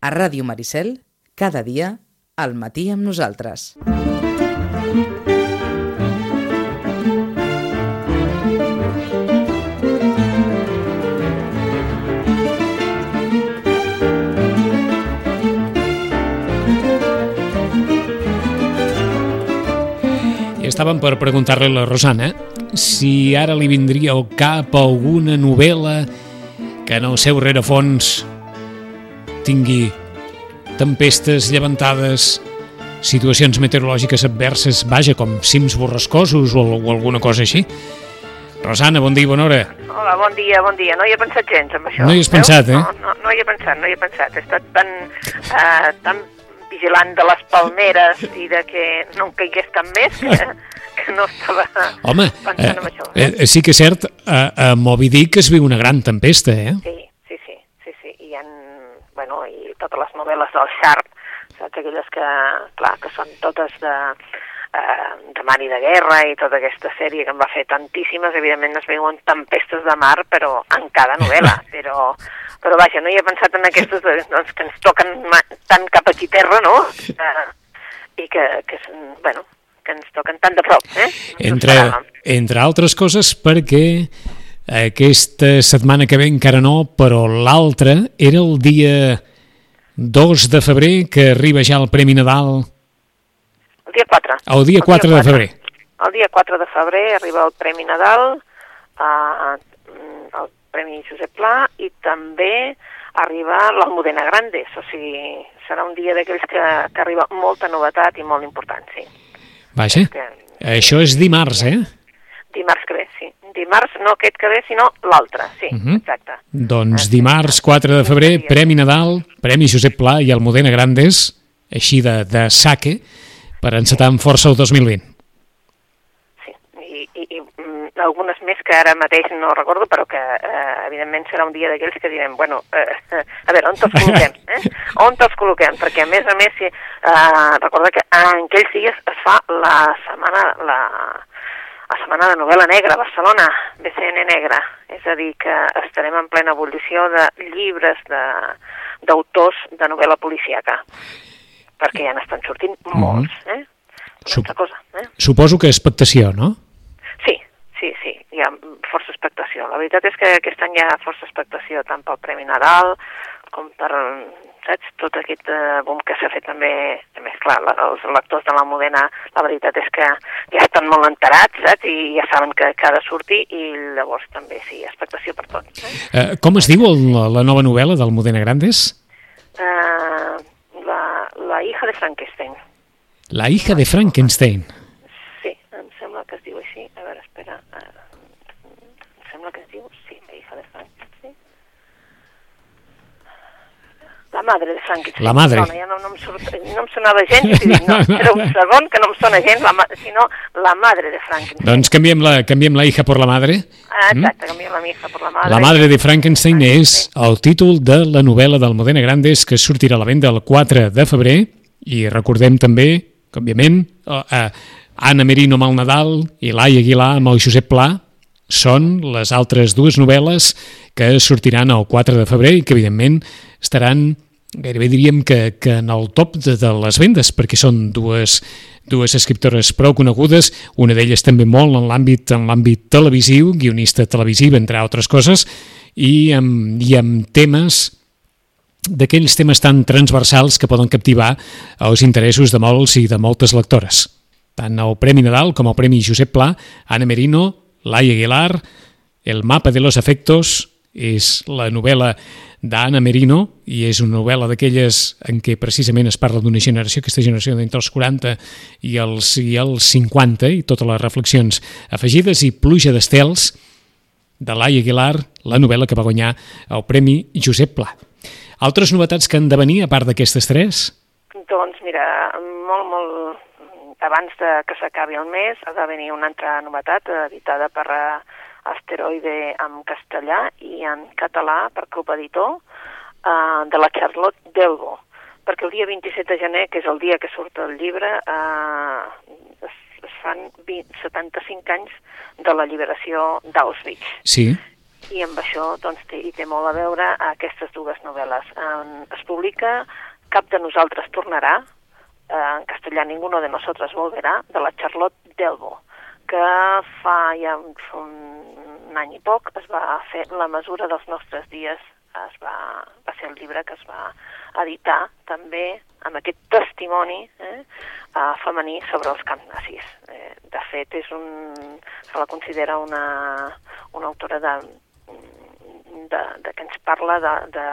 A Ràdio Maricel, cada dia, al matí amb nosaltres. Estàvem per preguntar-li a la Rosana si ara li vindria al cap alguna novel·la que en el seu rerefons tingui tempestes, llevantades, situacions meteorològiques adverses, vaja, com cims borrascosos o, o alguna cosa així. Rosana, bon dia, bona hora. Hola, bon dia, bon dia. No hi he pensat gens amb això. No hi has veus? pensat, eh? No, no, no hi he pensat, no hi he pensat. He estat tan, uh, tan vigilant de les palmeres i de que no em caigués tan més que, que no estava Home, pensant eh, en això. eh, sí que és cert, a, a Moby Dick es viu una gran tempesta, eh? Sí. I bueno, i totes les novel·les del Sharp, saps? Aquelles que, clar, que són totes de, eh, de mar i de guerra i tota aquesta sèrie que en va fer tantíssimes, evidentment es veuen tempestes de mar, però en cada novel·la, però, però vaja, no hi he pensat en aquestes doncs, que ens toquen tant cap aquí terra, no? Eh, I que, que, són, bueno, que ens toquen tan de prop, eh? No ens Entre, entre altres coses perquè aquesta setmana que ve encara no, però l'altra era el dia 2 de febrer que arriba ja el Premi Nadal El dia 4. El dia 4 de febrer. El dia 4 de febrer arriba el Premi Nadal, eh, el Premi Josep Pla, i també arriba l'Almudena Grandes, o sigui, serà un dia d'aquells que, que arriba molta novetat i molt important, sí. Vaja, Que, això és dimarts, eh? Dimarts que ve, sí. Dimarts no aquest que ve, sinó l'altre, sí, Mhm. exacte. Doncs dimarts 4 de febrer, Premi Nadal, Premi Josep Pla i Almudena Grandes, així de, de saque, per encetar amb força el 2020. Sí, i, i, i mm, algunes més que ara mateix no recordo, però que eh, evidentment serà un dia d'aquells que direm, bueno, eh, a veure, on te'ls col·loquem? Eh? On te'ls col·loquem? Perquè a més a més, si, eh, recorda que en aquells dies es fa la setmana, la, la setmana de novel·la negra a Barcelona, BCN negra, és a dir, que estarem en plena ebullició de llibres de d'autors de novel·la policíaca, perquè ja n'estan sortint molts, eh? Sup- cosa, eh? Suposo que expectació, no? Sí, sí, sí, hi ha força expectació. La veritat és que aquest any hi ha força expectació tant pel Premi Nadal com per, saps, tot aquest eh, boom que s'ha fet també, també és clar, la, els lectors de la Modena, la veritat és que ja estan molt enterats, saps, i ja saben que, que ha de sortir i llavors també, sí, expectació per tot. Eh? Eh, com es diu el, la nova novel·la d'Almudena Grandes? Uh, la, la hija de Frankenstein. La hija de Frankenstein. Sí, em sembla que es diu així. A veure, espera. Uh, em sembla que es diu, sí, la hija de Frankenstein. La madre de Frankenstein. La madre. Dona, ja no, no, em surt, no em sonava gens, dic, no, espera un segon, que no em sona gens, la, sinó la madre de Frankenstein. Doncs canviem la, canviem la hija por la madre. Ah, exacte, canviem la hija per la madre. La madre de Frankenstein és el títol de la novel·la d'Almudena Grandes que sortirà a la venda el 4 de febrer i recordem també, que, òbviament, eh, eh, Anna Merino amb el Nadal i Laia Aguilar amb el Josep Pla són les altres dues novel·les que sortiran el 4 de febrer i que, evidentment, estaran gairebé diríem que, que en el top de, de les vendes, perquè són dues, dues escriptores prou conegudes, una d'elles també molt en l'àmbit en l'àmbit televisiu, guionista televisiva, entre altres coses, i amb, i amb temes d'aquells temes tan transversals que poden captivar els interessos de molts i de moltes lectores. Tant el Premi Nadal com el Premi Josep Pla, Anna Merino, Laia Aguilar, El mapa de los afectos és la novel·la d'Anna Merino i és una novel·la d'aquelles en què precisament es parla d'una generació, aquesta generació d'entre els 40 i els, i els 50 i totes les reflexions afegides i Pluja d'estels de Laia Aguilar, la novel·la que va guanyar el Premi Josep Pla. Altres novetats que han de venir, a part d'aquestes tres? Doncs mira, molt, molt abans de que s'acabi el mes ha de venir una altra novetat eh, editada per eh, Asteroide en castellà i en català per Club Editor eh, de la Charlotte Delbo perquè el dia 27 de gener, que és el dia que surt el llibre, eh, es, es fan 20, 75 anys de la lliberació d'Auschwitz. Sí. i amb això doncs, té, hi té molt a veure aquestes dues novel·les. Eh, es publica Cap de nosaltres tornarà, eh, en castellà Ninguno de nosotros volverá, de la Charlotte Delbo, que fa ja un, un any i poc es va fer La mesura dels nostres dies, es va, va ser el llibre que es va editar també amb aquest testimoni eh, uh, femení sobre els camps nazis. Eh, de fet, és un, se la considera una, una autora de, de, de que ens parla de, de,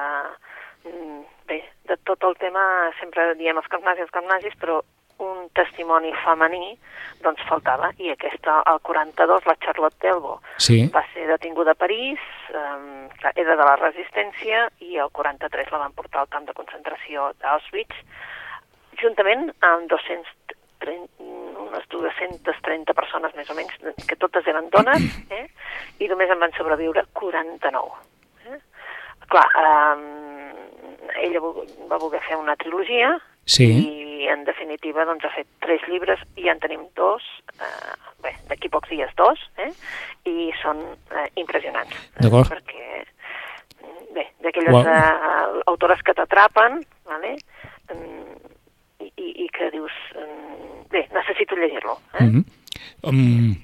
bé, de tot el tema, sempre diem els camps nazis, els camps nazis, però un testimoni femení doncs faltava i aquesta, el 42, la Charlotte Delbo, sí. va ser detinguda a París, eh, era de la resistència i el 43 la van portar al camp de concentració d'Auschwitz juntament amb 230, unes 230 persones més o menys, que totes eren dones, eh? i només en van sobreviure 49. Eh? Clar, eh, ella va voler fer una trilogia sí. i en definitiva doncs, ha fet tres llibres i ja en tenim dos, eh, bé, d'aquí pocs dies dos, eh? i són eh, impressionants. D'acord. Eh, perquè, bé, d'aquelles wow. eh, autores que t'atrapen, vale? i, i, i que dius, bé, necessito llegir-lo. Eh? Mm -hmm. um,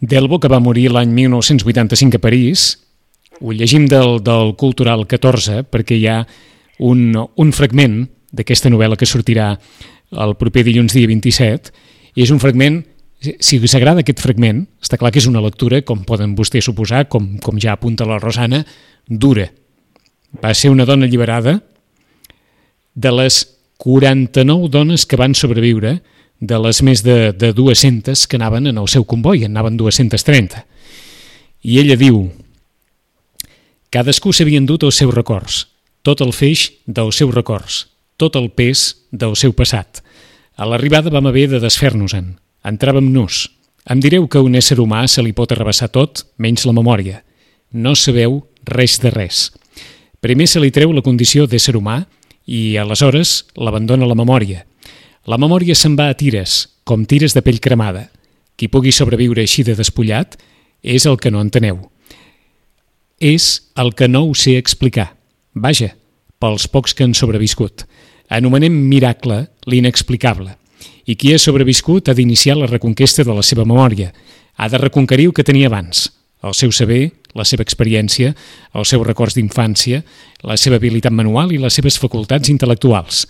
Delbo, que va morir l'any 1985 a París, ho llegim del, del Cultural 14 perquè hi ha un, un fragment d'aquesta novel·la que sortirà el proper dilluns dia 27 i és un fragment si us agrada aquest fragment, està clar que és una lectura, com poden vostès suposar, com, com ja apunta la Rosana, dura. Va ser una dona alliberada de les 49 dones que van sobreviure de les més de, de 200 que anaven en el seu comboi, en anaven 230. I ella diu, cadascú s'havia endut els seus records, tot el feix dels seus records, tot el pes del seu passat. A l'arribada vam haver de desfer-nos-en. Entràvem nus. Em direu que a un ésser humà se li pot arrabassar tot, menys la memòria. No sabeu res de res. Primer se li treu la condició d'ésser humà i aleshores l'abandona la memòria. La memòria se'n va a tires, com tires de pell cremada. Qui pugui sobreviure així de despullat és el que no enteneu. És el que no ho sé explicar. Vaja, pels pocs que han sobreviscut. Anomenem miracle l'inexplicable. I qui ha sobreviscut ha d'iniciar la reconquesta de la seva memòria. Ha de reconquerir el que tenia abans, el seu saber, la seva experiència, els seus records d'infància, la seva habilitat manual i les seves facultats intel·lectuals,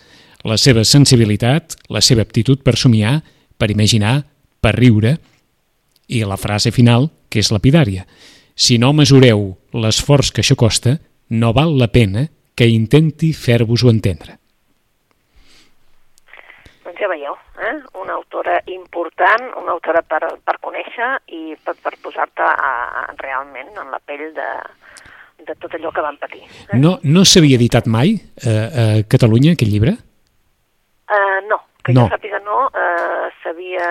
la seva sensibilitat, la seva aptitud per somiar, per imaginar, per riure, i la frase final, que és lapidària. Si no mesureu l'esforç que això costa, no val la pena que intenti fer-vos-ho entendre. Ja veieu, eh? una autora important, una autora per, per conèixer i per, per posar-te realment en la pell de, de tot allò que van patir. Eh? No, no s'havia editat mai eh, a Catalunya aquest llibre? Uh, no, que no. jo sàpiga no. Uh, S'havia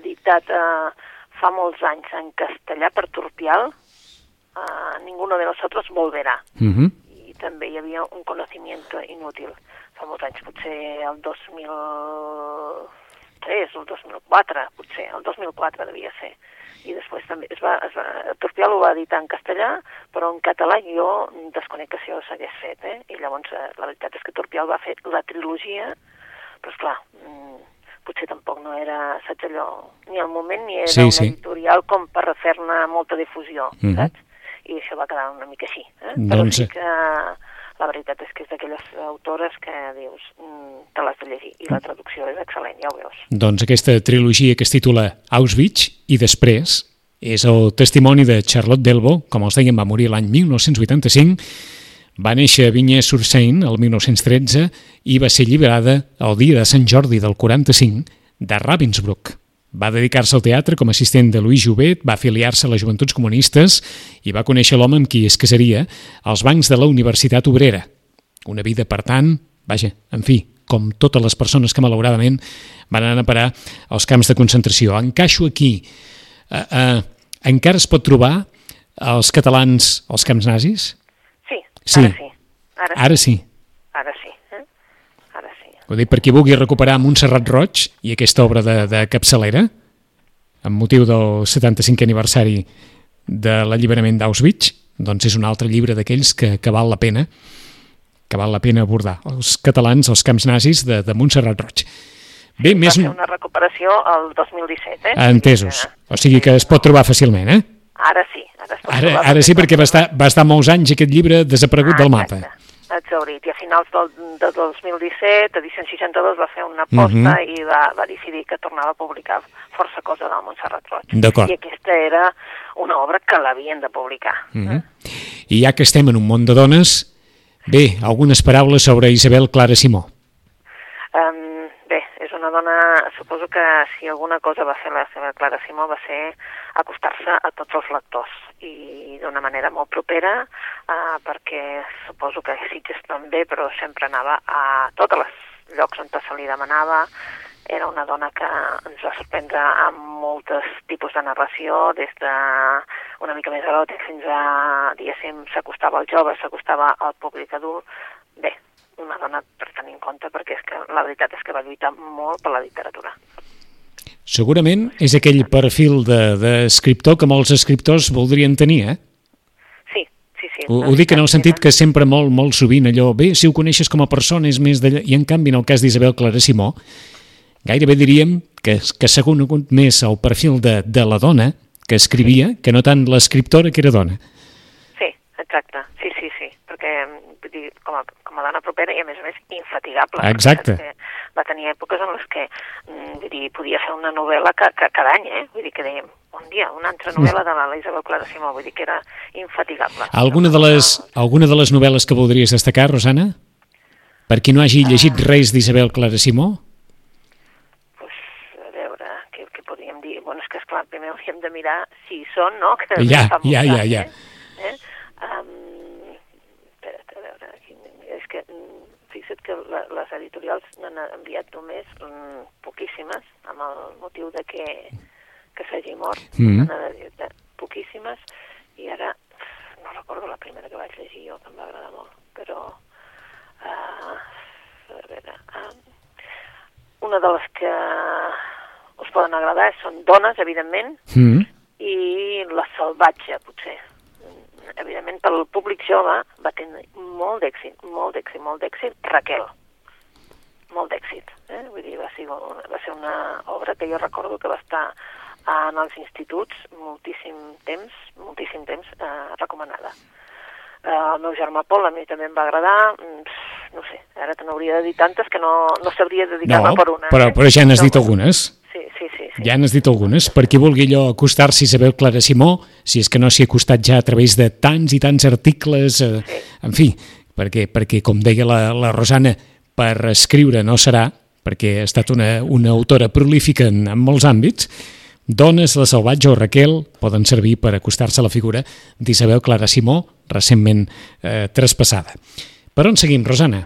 editat uh, fa molts anys en castellà per Turpial, uh, Ninguno de nosotros volverà. Uh -huh. I també hi havia un conocimiento inútil fa molts anys, potser el 2003 o el 2004, potser, el 2004 devia ser. I després també es va, es va, Turpial ho va editar en castellà, però en català jo desconec que això s'hagués fet, eh? I llavors eh, la veritat és que Turpial va fer la trilogia, però és clar, mmm, potser tampoc no era, saps allò, ni al moment ni era sí, un sí. editorial com per fer-ne molta difusió, mm -hmm. saps? I això va quedar una mica així, eh? Doncs... Però sí que la veritat és que és d'aquelles autores que dius, mm, te l'has de llegir, i la traducció és excel·lent, ja ho veus. Doncs aquesta trilogia que es titula Auschwitz i després és el testimoni de Charlotte Delbo, com els dèiem, va morir l'any 1985, va néixer a Vinyes-sur-Seine el 1913 i va ser alliberada el dia de Sant Jordi del 45 de Ravensbrück. Va dedicar-se al teatre com a assistent de Louis Jouvet, va afiliar-se a les Joventuts Comunistes i va conèixer l'home amb qui es casaria als bancs de la Universitat Obrera. Una vida, per tant, vaja, en fi, com totes les persones que malauradament van anar a parar als camps de concentració. Encaixo aquí. Uh, uh, encara es pot trobar els catalans als camps nazis? Sí, sí. ara sí. Ara sí. Ara sí. Sí. Ho dic per qui vulgui recuperar Montserrat Roig i aquesta obra de, de capçalera, amb motiu del 75è aniversari de l'alliberament d'Auschwitz, doncs és un altre llibre d'aquells que, que val la pena que val la pena abordar. Els catalans, els camps nazis de, de Montserrat Roig. Bé, Va més... ser una recuperació el 2017, eh? Entesos. O sigui que es pot trobar fàcilment, eh? Ara sí. Ara, ara, ara sí, perquè va estar, va estar molts anys aquest llibre desaparegut ah, del mapa. Exaurit. I a finals del, del 2017, edició 62, va fer una aposta uh -huh. i va, va decidir que tornava a publicar força cosa del Montserrat Roig. I aquesta era una obra que l'havien de publicar. Uh -huh. eh? I ja que estem en un món de dones, bé, algunes paraules sobre Isabel Clara Simó. Um, bé, és una dona, suposo que si alguna cosa va fer la seva Clara Simó va ser acostar-se a tots els lectors i d'una manera molt propera uh, perquè suposo que Sitges també, però sempre anava a tots els llocs on se li demanava era una dona que ens va sorprendre amb molts tipus de narració, des de una mica més eròtic fins a, diguéssim, s'acostava al jove, s'acostava al públic adult. Bé, una dona per tenir en compte perquè és que la veritat és que va lluitar molt per la literatura. Segurament és aquell perfil d'escriptor de, que molts escriptors voldrien tenir, eh? Sí, sí, sí. Ho, ho dic en el sentit que sempre molt, molt sovint allò, bé, si ho coneixes com a persona és més d'allò, i en canvi en el cas d'Isabel Clara Simó, gairebé diríem que, que s'ha conegut més el perfil de, de la dona que escrivia que no tant l'escriptora que era dona. Sí, exacte, sí, sí, sí, perquè vull dir, com, a, com a dona propera i a més a més infatigable. Exacte. Va tenir èpoques en les que mm, vull dir, podia fer una novel·la que, que, cada any, eh? vull dir que dèiem, un dia, una altra novel·la de la Isabel Clara Simó, vull dir que era infatigable. Alguna de les, alguna de les novel·les que voldries destacar, Rosana? Per qui no hagi llegit uh... res d'Isabel Clara Simó? clar, primer hauríem de mirar si hi són, no? Que ja, ja, ja, ja. Eh? Um, espera't, a veure, aquí, és que mm, fixa't que la, les editorials n'han enviat només um, poquíssimes, amb el motiu de que, que s'hagi mort, mm. enviat poquíssimes, i ara no recordo la primera que vaig llegir jo, que em va agradar molt, però uh, a veure, uh, una de les que us poden agradar, són dones, evidentment, mm. i la salvatge, potser. Evidentment, pel públic jove va tenir molt d'èxit, molt d'èxit, molt d'èxit, Raquel. Molt d'èxit. Eh? Vull dir, va ser, va ser una obra que jo recordo que va estar en els instituts moltíssim temps, moltíssim temps eh, recomanada. Eh, el meu germà Pol a mi també em va agradar, mm, no sé, ara te n'hauria de dir tantes que no, no sabria dedicar-me no, per una. Però, eh? però ja n'has dit algunes sí, sí, sí, sí. Ja n'has dit algunes. Per qui vulgui allò acostar-s'hi a Isabel Clara Simó, si és que no s'hi ha acostat ja a través de tants i tants articles, eh, sí. en fi, perquè, perquè com deia la, la Rosana, per escriure no serà, perquè ha estat una, una autora prolífica en, en molts àmbits, Dones, la Salvatge o Raquel poden servir per acostar-se a la figura d'Isabel Clara Simó, recentment eh, traspassada. Per on seguim, Rosana?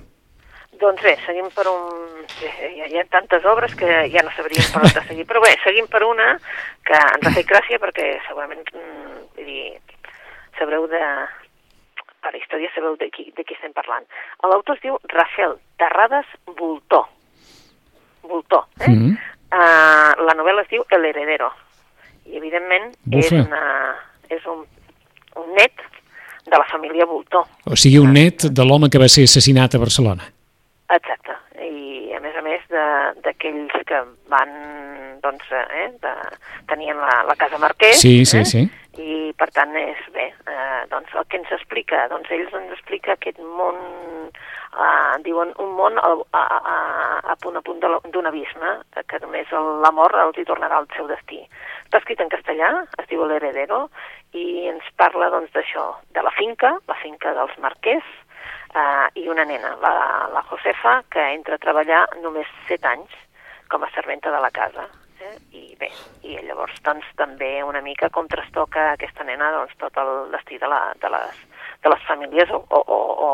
Doncs bé, seguim per un hi ha, hi ha tantes obres que ja no sabríem per on de seguir. Però bé, seguim per una que ens ha fet gràcia perquè segurament, mm, vull dir, sabreu de... Per la història sabeu de qui, de qui estem parlant. L'autor es diu Rachel Terrades Voltó. Voltó, eh? Mm -hmm. uh, la novel·la es diu El heredero. I, evidentment, Bufa. és, una, és un, un net de la família Voltó. O sigui, un net de l'home que va ser assassinat a Barcelona. Exacte a més a més d'aquells que van, doncs, eh, de, tenien la, la casa Marquès, sí, sí, eh? sí. i per tant és bé, eh, doncs el que ens explica, doncs ells ens explica aquest món, eh, diuen un món a, a, a, a punt a punt d'un abisme, que només l'amor els hi tornarà al seu destí. Està escrit en castellà, es diu L'Heredero, i ens parla doncs d'això, de la finca, la finca dels Marquès, eh, i una nena, la, la Josefa, que entra a treballar només 7 anys com a serventa de la casa. Eh? I bé, i llavors doncs també una mica com trastoca aquesta nena doncs, tot el destí de, la, de, les, de les famílies o, o, o, o,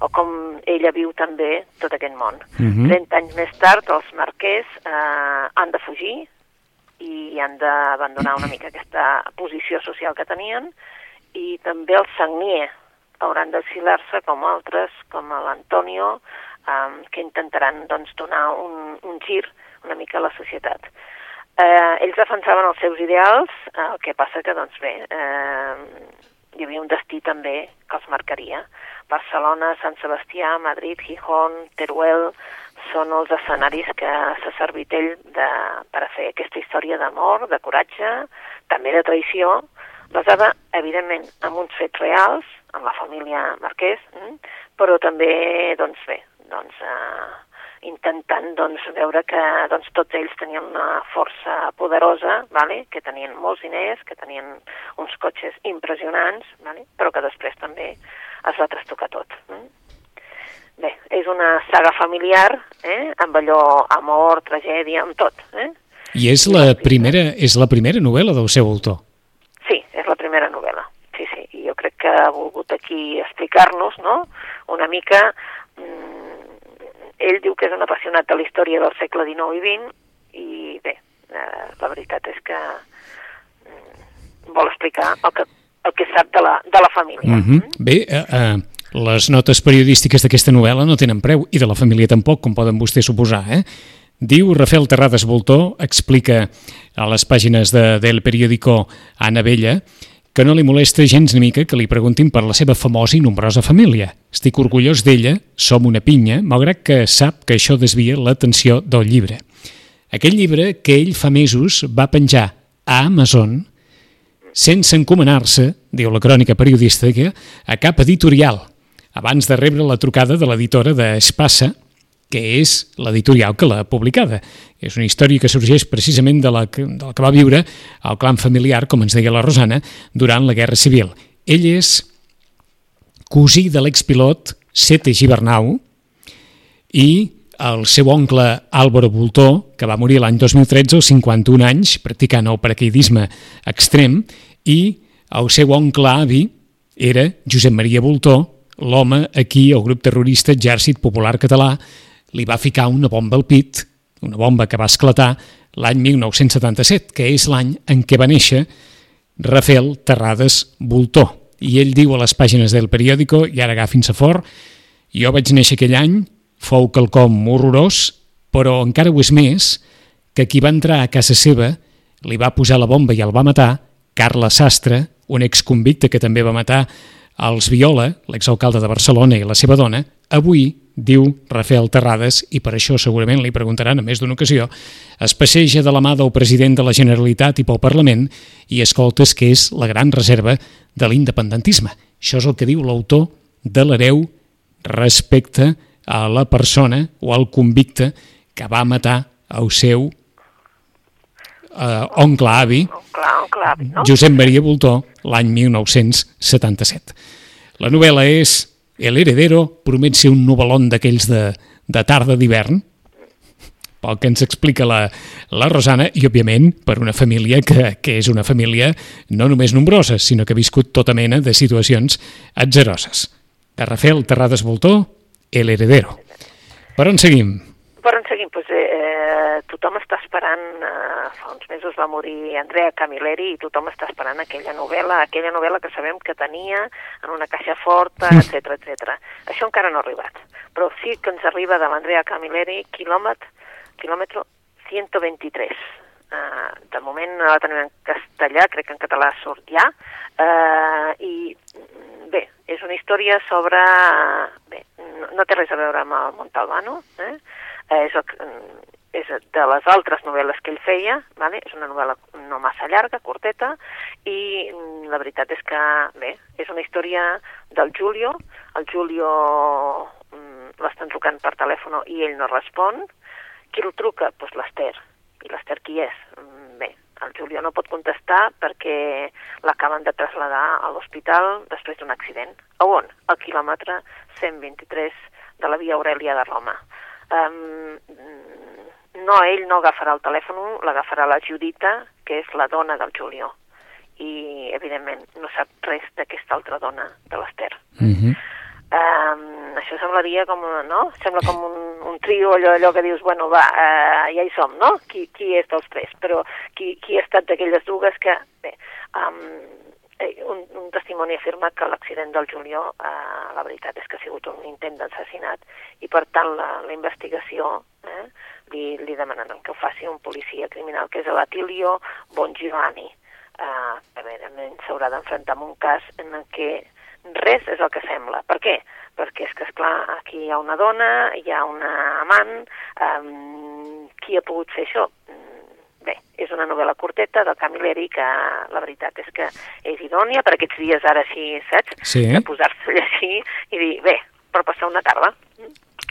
o com ella viu també tot aquest món. Uh -huh. 30 anys més tard els marquès eh, han de fugir i han d'abandonar una mica aquesta posició social que tenien i també el Sagnier, hauran d'exiliar-se com altres, com l'Antonio, um, que intentaran doncs, donar un, un gir una mica a la societat. Eh, ells defensaven els seus ideals, eh, el que passa que, doncs bé, eh, hi havia un destí també que els marcaria. Barcelona, Sant Sebastià, Madrid, Gijón, Teruel, són els escenaris que s'ha servit ell de, per a fer aquesta història d'amor, de coratge, també de traïció, basada, evidentment, en uns fets reals, en la família Marquès, mm, però també, doncs bé, doncs, eh, intentant doncs, veure que doncs, tots ells tenien una força poderosa, vale? que tenien molts diners, que tenien uns cotxes impressionants, vale? però que després també es va trastocar tot. Mm? Bé, és una saga familiar, eh? amb allò amor, tragèdia, amb tot. Eh? I és la, primera, és la primera novel·la del seu autor? Sí, és la primera novel·la. Sí, sí, i jo crec que ha volgut aquí explicar-nos no? una mica ell diu que és un apassionat de la història del segle XIX i XX i bé, eh, la veritat és que mm, vol explicar el que, el que sap de la, de la família. Mm -hmm. Bé, eh, eh, les notes periodístiques d'aquesta novel·la no tenen preu i de la família tampoc, com poden vostès suposar, eh? Diu Rafael Terrades Voltó, explica a les pàgines de, del periòdico Anna Vella, que no li molesta gens ni mica que li preguntin per la seva famosa i nombrosa família. Estic orgullós d'ella, som una pinya, malgrat que sap que això desvia l'atenció del llibre. Aquell llibre que ell fa mesos va penjar a Amazon sense encomanar-se, diu la crònica periodística, a cap editorial, abans de rebre la trucada de l'editora d'Espassa, que és l'editorial que l'ha publicada. És una història que sorgeix precisament de la, de la que va viure el clan familiar, com ens deia la Rosana, durant la Guerra Civil. Ell és cosí de l'expilot Sete Gibernau i el seu oncle Álvaro Voltó, que va morir l'any 2013 als 51 anys, practicant el paracaidisme extrem, i el seu oncle avi era Josep Maria Voltó, l'home aquí, el grup terrorista Exèrcit Popular Català, li va ficar una bomba al pit, una bomba que va esclatar l'any 1977, que és l'any en què va néixer Rafael Terrades Voltó. I ell diu a les pàgines del periòdico, i ara agafin-se fort, jo vaig néixer aquell any, fou quelcom horrorós, però encara ho és més, que qui va entrar a casa seva li va posar la bomba i el va matar, Carla Sastre, un exconvicte que també va matar els Viola, l'exalcalde de Barcelona i la seva dona, avui diu Rafael Terrades, i per això segurament li preguntaran a més d'una ocasió, es passeja de la mà del president de la Generalitat i pel Parlament i escoltes que és la gran reserva de l'independentisme. Això és el que diu l'autor de l'hereu respecte a la persona o al convicte que va matar el seu eh, oncle avi, oncle, oncle avi no? Josep Maria Voltó, l'any 1977. La novel·la és El heredero promet ser un novel·lon d'aquells de, de tarda d'hivern, pel que ens explica la, la Rosana, i òbviament per una família que, que és una família no només nombrosa, sinó que ha viscut tota mena de situacions atzeroses. De Rafael Terrades Voltó, El heredero. Per on seguim? Per on seguim? Pues, eh, tothom està esperant, eh, fa uns mesos va morir Andrea Camilleri i tothom està esperant aquella novel·la, aquella novel·la que sabem que tenia en una caixa forta, etc etc. Això encara no ha arribat, però sí que ens arriba de l'Andrea Camilleri quilòmetre, quilòmetre 123. Uh, de moment no la tenim en castellà, crec que en català surt ja, uh, i bé, és una història sobre... Bé, no, no té res a veure amb el Montalbano, eh? És, és de les altres novel·les que ell feia, vale? és una novel·la no massa llarga, curteta, i la veritat és que, bé, és una història del Julio, el Julio mm, l'estan trucant per telèfon i ell no respon, qui el truca? Doncs pues l'Ester. I l'Ester qui és? Mm, bé, el Julio no pot contestar perquè l'acaben de traslladar a l'hospital després d'un accident. A on? Al quilòmetre 123 de la via Aurelia de Roma um, no, ell no agafarà el telèfon, l'agafarà la Judita, que és la dona del Julio. I, evidentment, no sap res d'aquesta altra dona, de l'Ester. Mm -hmm. um, això semblaria com, no? Sembla com un, un trio, allò, allò que dius, bueno, va, uh, ja hi som, no? Qui, qui és dels tres? Però qui, qui ha estat d'aquelles dues que, bé, um, un, un testimoni afirma que l'accident del Julió, eh, la veritat és que ha sigut un intent d'assassinat i per tant la, la investigació eh, li, li demanen que ho faci un policia criminal, que és l'Atilio Bongiovanni. eh, evidentment s'haurà d'enfrontar amb un cas en què res és el que sembla. Per què? Perquè és que, esclar, aquí hi ha una dona, hi ha una amant, um, qui ha pogut fer això? Bé, és una novel·la curteta del Camilleri que la veritat és que és idònia per aquests dies ara així, saps? Sí. De posar-se a llegir i dir, bé, per passar una tarda.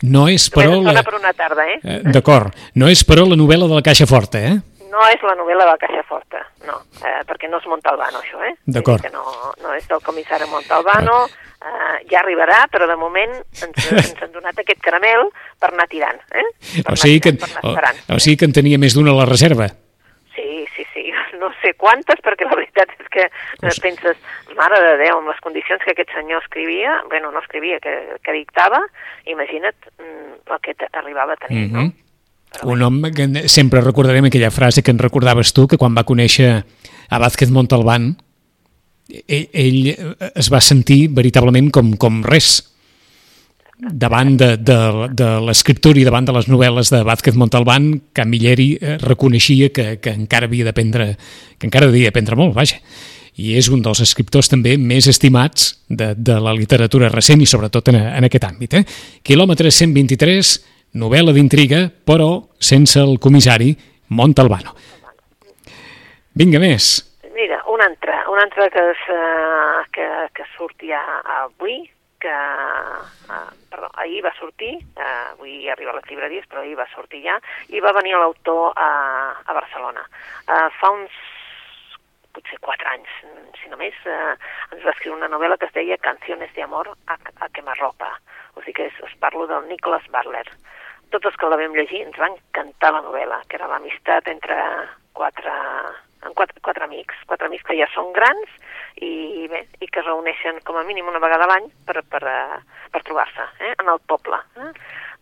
No és, però... La... per una tarda, eh? Eh, D'acord. No és, però, la novel·la de la Caixa Forta, eh? No és la novel·la de la Caixa Forta, no, eh, perquè no és Montalbano, això, eh? D'acord. No, no és del comissari Montalbano, eh, ja arribarà, però de moment ens, ens han donat aquest caramel per anar tirant, eh? Per O sigui, que, tirant, per o, anar esperant. o sigui que en tenia més d'una a la reserva. Sí, sí, sí, no sé quantes, perquè la veritat és que eh, Pues- penses, mare de Déu, amb les condicions que aquest senyor escrivia, bueno, no escrivia, que, que dictava, imagina't mm, el que arribava a tenir, no? Mhm. Un home que sempre recordarem aquella frase que en recordaves tu, que quan va conèixer a Vázquez Montalbán, ell, ell eh, es va sentir veritablement com, com res davant de, de, de l'escriptura i davant de les novel·les de Vázquez Montalbán, Camilleri eh, reconeixia que, que encara havia d'aprendre que encara havia d'aprendre molt, vaja. I és un dels escriptors també més estimats de, de la literatura recent i sobretot en, en aquest àmbit. Eh? Quilòmetre 123, novel·la d'intriga, però sense el comissari Montalbano. Vinga, més. Un altre, un altre que, es, eh, que, que surt ja avui, que, eh, perdó, ahir va sortir, eh, avui arriba a les llibreries, però ahir va sortir ja, i va venir l'autor a, a Barcelona. Eh, fa uns potser quatre anys, si no més, eh, ens va escriure una novel·la que es deia Canciones de amor a, a quemarropa. O sigui que és, us parlo del Nicholas Barler. Tots els que la vam llegir ens va encantar la novel·la, que era l'amistat entre quatre, en quatre, quatre amics, quatre amics que ja són grans i, bé, i que es reuneixen com a mínim una vegada a l'any per, per, eh, per trobar-se eh, en el poble. Eh?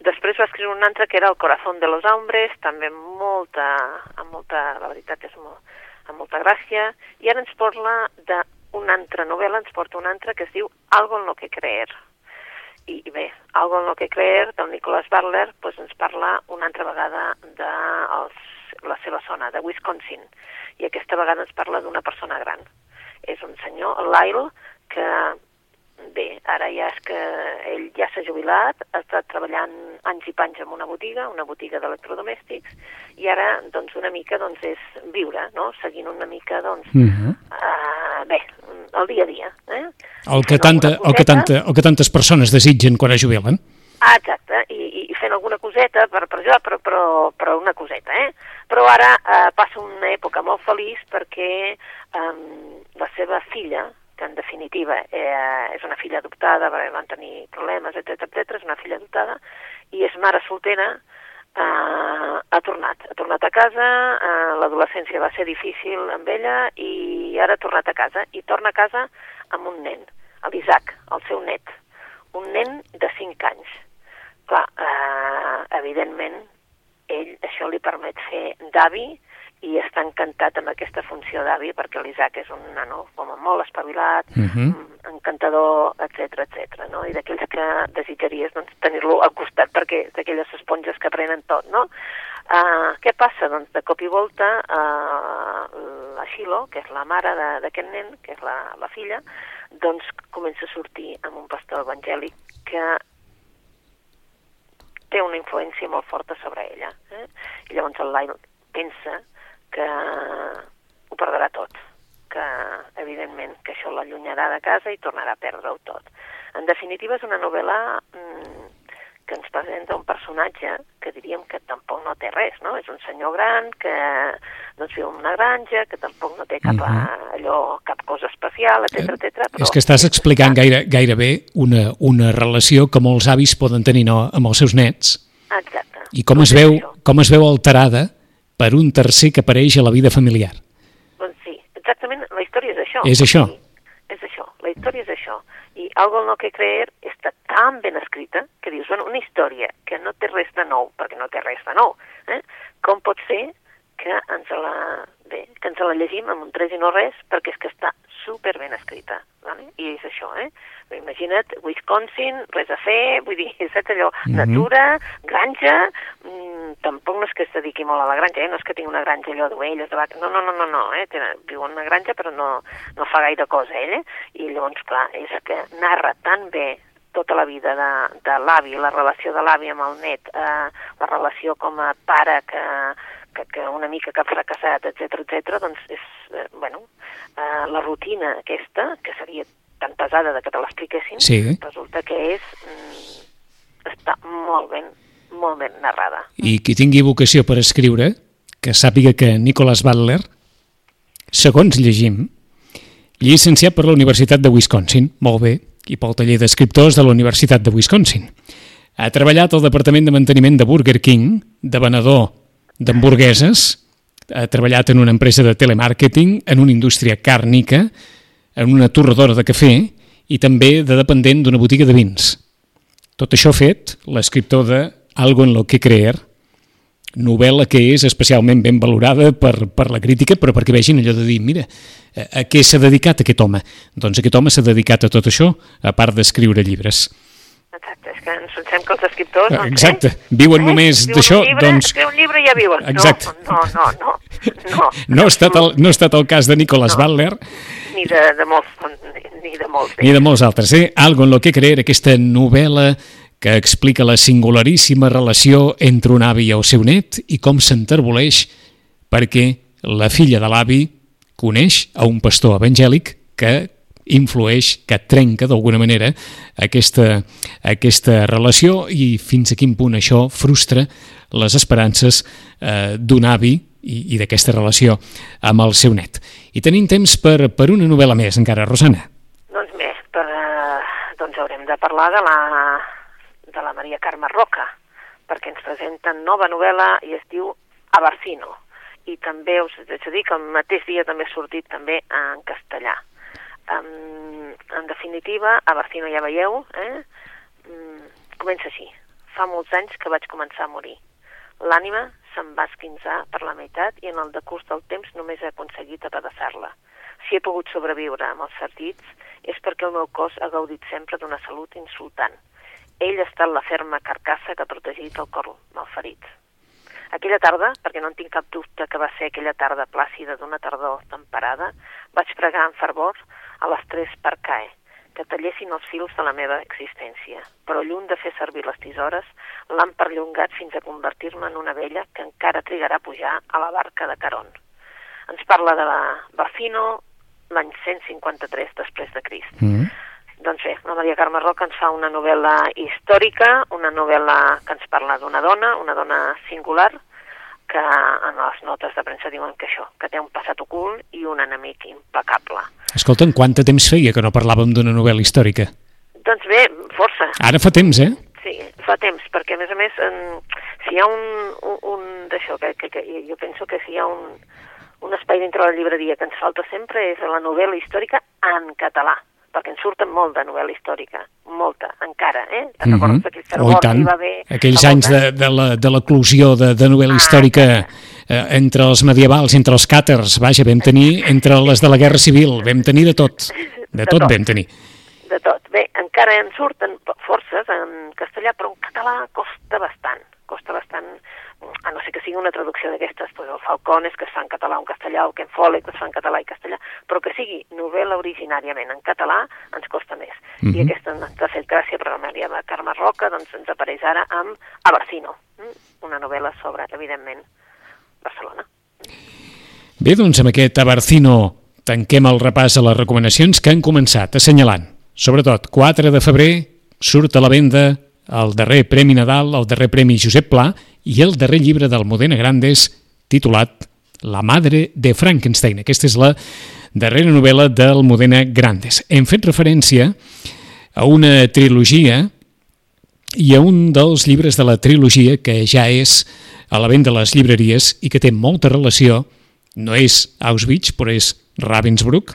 Després va escriure un altre que era El corazón de los hombres, també amb molta, amb molta, la veritat és molt, amb molta gràcia, i ara ens parla d'una altra novel·la, ens porta una altra que es diu Algo en lo que creer. I, i bé, Algo en lo que creer, del Nicholas Barler, doncs ens parla una altra vegada de els, la seva zona, de Wisconsin, i aquesta vegada ens parla d'una persona gran. És un senyor, el Lyle, que bé, ara ja és que ell ja s'ha jubilat, ha estat treballant anys i panys en una botiga, una botiga d'electrodomèstics, i ara, doncs, una mica, doncs, és viure, no?, seguint una mica, doncs, Uh -huh. uh, bé, el dia a dia, eh? el, que tanta, el, que tanta, el que tantes persones desitgen quan es jubilen. Ah, exacte, i fent alguna coseta per, per jo, però, però, però una coseta, eh? Però ara eh, passa una època molt feliç perquè eh, la seva filla, que en definitiva eh, és una filla adoptada, perquè van tenir problemes, etc etc, és una filla adoptada, i és mare soltera, eh, ha tornat. Ha tornat a casa, eh, l'adolescència va ser difícil amb ella i ara ha tornat a casa. I torna a casa amb un nen, l'Isaac, el seu net. Un nen de 5 anys. Clar, eh, evidentment, ell això li permet fer d'avi i està encantat amb aquesta funció d'avi perquè l'Isaac és un nano com molt espavilat, Mhm. mm, encantador, etc etc. no? I d'aquells que desitjaries doncs, tenir-lo al costat perquè és d'aquelles esponges que aprenen tot, no? Uh, què passa? Doncs de cop i volta uh, la Xilo, que és la mare d'aquest nen, que és la, la filla, doncs comença a sortir amb un pastor evangèlic que té una influència molt forta sobre ella. Eh? I llavors el Lyle pensa que ho perdrà tot, que evidentment que això l'allunyarà de casa i tornarà a perdre-ho tot. En definitiva és una novel·la mm, que ens presenta un personatge que diríem que tampoc no té res, no? És un senyor gran que doncs, viu en una granja, que tampoc no té cap, Mhm. allò, cap cosa especial, etc etc. És que estàs explicant gaire, gairebé una, una relació que molts avis poden tenir no, amb els seus nets Exacte. i com es, veu, com es veu alterada per un tercer que apareix a la vida familiar. Doncs sí, exactament, la història és això. És això. Sí, és això, la història és això. I Algo en lo que creer està tan ben escrita que dius, bueno, una història que no té res de nou, perquè no té res de nou, eh? com pot ser que ens la, bé, que ens la llegim amb un tres i no res, perquè és que està super ben escrita, vale? i és això, eh? Imagina't, Wisconsin, res a fer, vull dir, saps allò, Mhm. natura, granja, mm, tampoc no és que es dediqui molt a la granja, eh? no és que tingui una granja allò d'ovelles, de no, no, no, no, no eh? Té, viu en una granja però no, no fa gaire cosa ell, eh? i llavors, clar, és que narra tan bé tota la vida de, de l'avi, la relació de l'avi amb el net, eh, la relació com a pare que, que, que una mica que ha fracassat, etc etc. doncs és, eh, bueno, eh, la rutina aquesta, que seria tan pesada de que te l'expliquessin, Sí. resulta que és, mm, està molt ben, molt ben narrada. I qui tingui vocació per escriure, que sàpiga que Nicholas Butler, segons llegim, llicenciat per la Universitat de Wisconsin, molt bé, i pel taller d'escriptors de la Universitat de Wisconsin. Ha treballat al Departament de Manteniment de Burger King, de venedor d'hamburgueses, ha treballat en una empresa de telemàrqueting, en una indústria càrnica, en una torradora de cafè i també de dependent d'una botiga de vins. Tot això fet l'escriptor de Algo en lo que creer, novel·la que és especialment ben valorada per, per la crítica, però perquè vegin allò de dir, mira, a, què s'ha dedicat aquest home? Doncs aquest home s'ha dedicat a tot això, a part d'escriure llibres. Exacte, és que ens pensem que els escriptors... Doncs, Exacte, eh? viuen eh? només d'això, doncs- Escriu un llibre i ja viuen. Exacte. No, no, no, no. No, No ha estat el, no ha estat el cas de Nicholas No. Butler, Ni de, de molts, ni, ni de molts. ni de molts altres. Eh? Algo en lo que creer, aquesta novel·la que explica la singularíssima relació entre un avi i el seu net i com s'enterboleix perquè la filla de l'avi coneix a un pastor evangèlic que influeix, que trenca d'alguna manera aquesta, aquesta relació i fins a quin punt això frustra les esperances eh, d'un avi i, i d'aquesta relació amb el seu net. I tenim temps per, per una novel·la més encara, Rosana. Doncs bé, per, eh, doncs haurem de parlar de la, de la Maria Carme Roca, perquè ens presenten nova novel·la i es diu Abarcino. I també us haig de dir que el mateix dia també ha sortit també en castellà. Um, en definitiva, Abarcino ja veieu, eh? Um, comença així. Fa molts anys que vaig començar a morir. L'ànima se'm va esquinçar per la meitat i en el decurs del temps només he aconseguit apedaçar-la. Si he pogut sobreviure amb els certits és perquè el meu cos ha gaudit sempre d'una salut insultant. Ell ha estat la ferma carcassa que ha protegit el cor malferit. Aquella tarda, perquè no en tinc cap dubte que va ser aquella tarda plàcida d'una tardor temperada, vaig pregar amb fervor a les tres per CAE, que tallessin els fils de la meva existència, però lluny de fer servir les tisores, l'han perllongat fins a convertir-me en una vella que encara trigarà a pujar a la barca de Caron. Ens parla de la Barcino l'any 153 després de Crist. Mm. Doncs bé, la Maria Carme Roca ens fa una novel·la històrica, una novel·la que ens parla d'una dona, una dona singular, que en les notes de premsa diuen que això, que té un passat ocult i un enemic impecable. Escolta'm, quant de temps feia que no parlàvem d'una novel·la històrica? Doncs bé, força, Ara fa temps, eh? sí, fa temps, perquè a més a més, en, si hi ha un, un, un d'això, que, que, que jo penso que si hi ha un, un espai dintre de la llibreria que ens falta sempre és la novel·la històrica en català, perquè en surten molt de novel·la històrica, molta, encara, eh? Te'n recordes Oh, i fervor que tant. hi va haver? Aquells anys de, de la- de l'eclusió de, de novel·la Ah, històrica eh, entre els medievals, entre els càters, vaja, vam tenir entre les de la Guerra Civil, vam tenir de tot. De De tot tot. vam tenir. de tot. Bé, encara en surten forces en castellà, però en català costa bastant. Costa bastant, a no ser que sigui una traducció d'aquestes, doncs el Falcones, que es fa en català o en castellà, o Ken Follett, que es fa en català i castellà, però que sigui novel·la originàriament en català, ens costa més. Mhm. I aquesta ens ha fet gràcia per la Maria Carme Roca, doncs ens apareix ara amb Abarcino, mm? una novel·la sobre, evidentment, Barcelona. Bé, doncs amb aquest Abarcino tanquem el repàs a les recomanacions que han començat assenyalant. Sobretot, 4 de febrer surt a la venda el darrer Premi Nadal, el darrer Premi Josep Pla i el darrer llibre del Modena Grandes titulat La madre de Frankenstein. Aquesta és la darrera novel·la del Modena Grandes. Hem fet referència a una trilogia i a un dels llibres de la trilogia que ja és a la venda a les llibreries i que té molta relació, no és Auschwitz, però és Ravensbrück,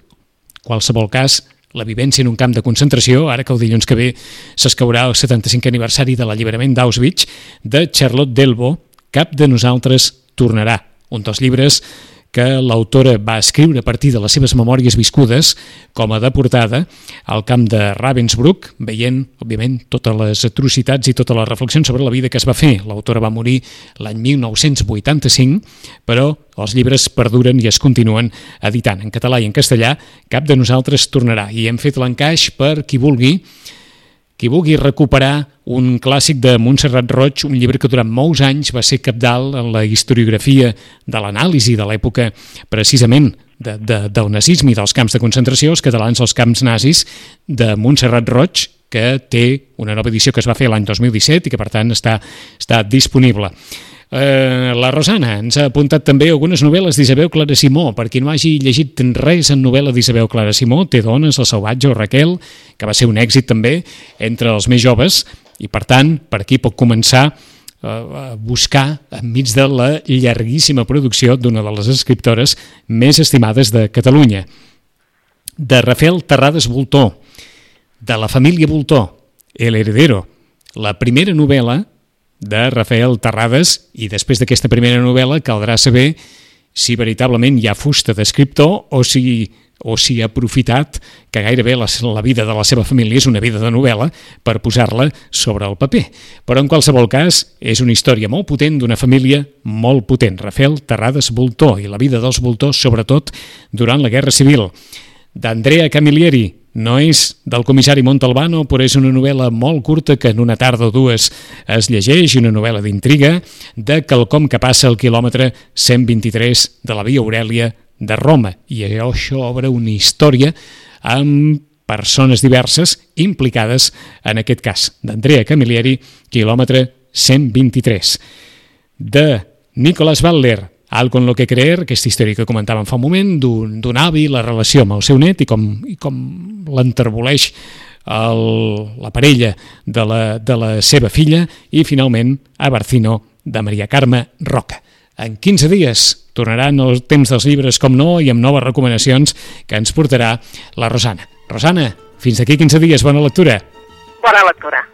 qualsevol cas, la vivència en un camp de concentració, ara que el dilluns que ve s'escaurà el 75 aniversari de l'alliberament d'Auschwitz, de Charlotte Delbo, Cap de nosaltres tornarà, un dels llibres que l'autora va escriure a partir de les seves memòries viscudes com a deportada al camp de Ravensbrück, veient, òbviament, totes les atrocitats i totes les reflexions sobre la vida que es va fer. L'autora va morir l'any 1985, però els llibres perduren i es continuen editant en català i en castellà. Cap de nosaltres tornarà i hem fet l'encaix per qui vulgui qui vulgui recuperar un clàssic de Montserrat Roig, un llibre que durant molts anys va ser capdalt en la historiografia de l'anàlisi de l'època precisament de, de, del nazisme i dels camps de concentració, els catalans als camps nazis, de Montserrat Roig, que té una nova edició que es va fer l'any 2017 i que per tant està, està disponible. Eh, la Rosana ens ha apuntat també algunes novel·les d'Isabel Clara Simó. Per qui no hagi llegit res en novel·la d'Isabel Clara Simó, té dones, El salvatge o Raquel, que va ser un èxit també entre els més joves, i per tant, per aquí pot començar eh, a buscar enmig de la llarguíssima producció d'una de les escriptores més estimades de Catalunya. De Rafael Terrades Voltó, de la família Voltó, El heredero, la primera novel·la de Rafael Terrades i després d'aquesta primera novel·la caldrà saber si veritablement hi ha fusta d'escriptor o si o si ha aprofitat que gairebé la, la vida de la seva família és una vida de novel·la per posar-la sobre el paper. Però en qualsevol cas és una història molt potent d'una família molt potent. Rafael Terrades Voltó i la vida dels Voltors, sobretot durant la Guerra Civil. D'Andrea Camilleri, no és del comissari Montalbano, però és una novel·la molt curta que en una tarda o dues es llegeix, una novel·la d'intriga de quelcom que passa al quilòmetre 123 de la Via Aurèlia de Roma. I això obre una història amb persones diverses implicades en aquest cas d'Andrea Camilleri, quilòmetre 123. De Nicolas Butler, Algo en lo que creer, aquesta història que comentàvem fa un moment, d'un avi, la relació amb el seu net i com, i com l'enterboleix la parella de la, de la seva filla i finalment a Barcino de Maria Carme Roca. En 15 dies tornaran els temps dels llibres com no i amb noves recomanacions que ens portarà la Rosana. Rosana, fins aquí 15 dies, bona lectura. Bona lectura.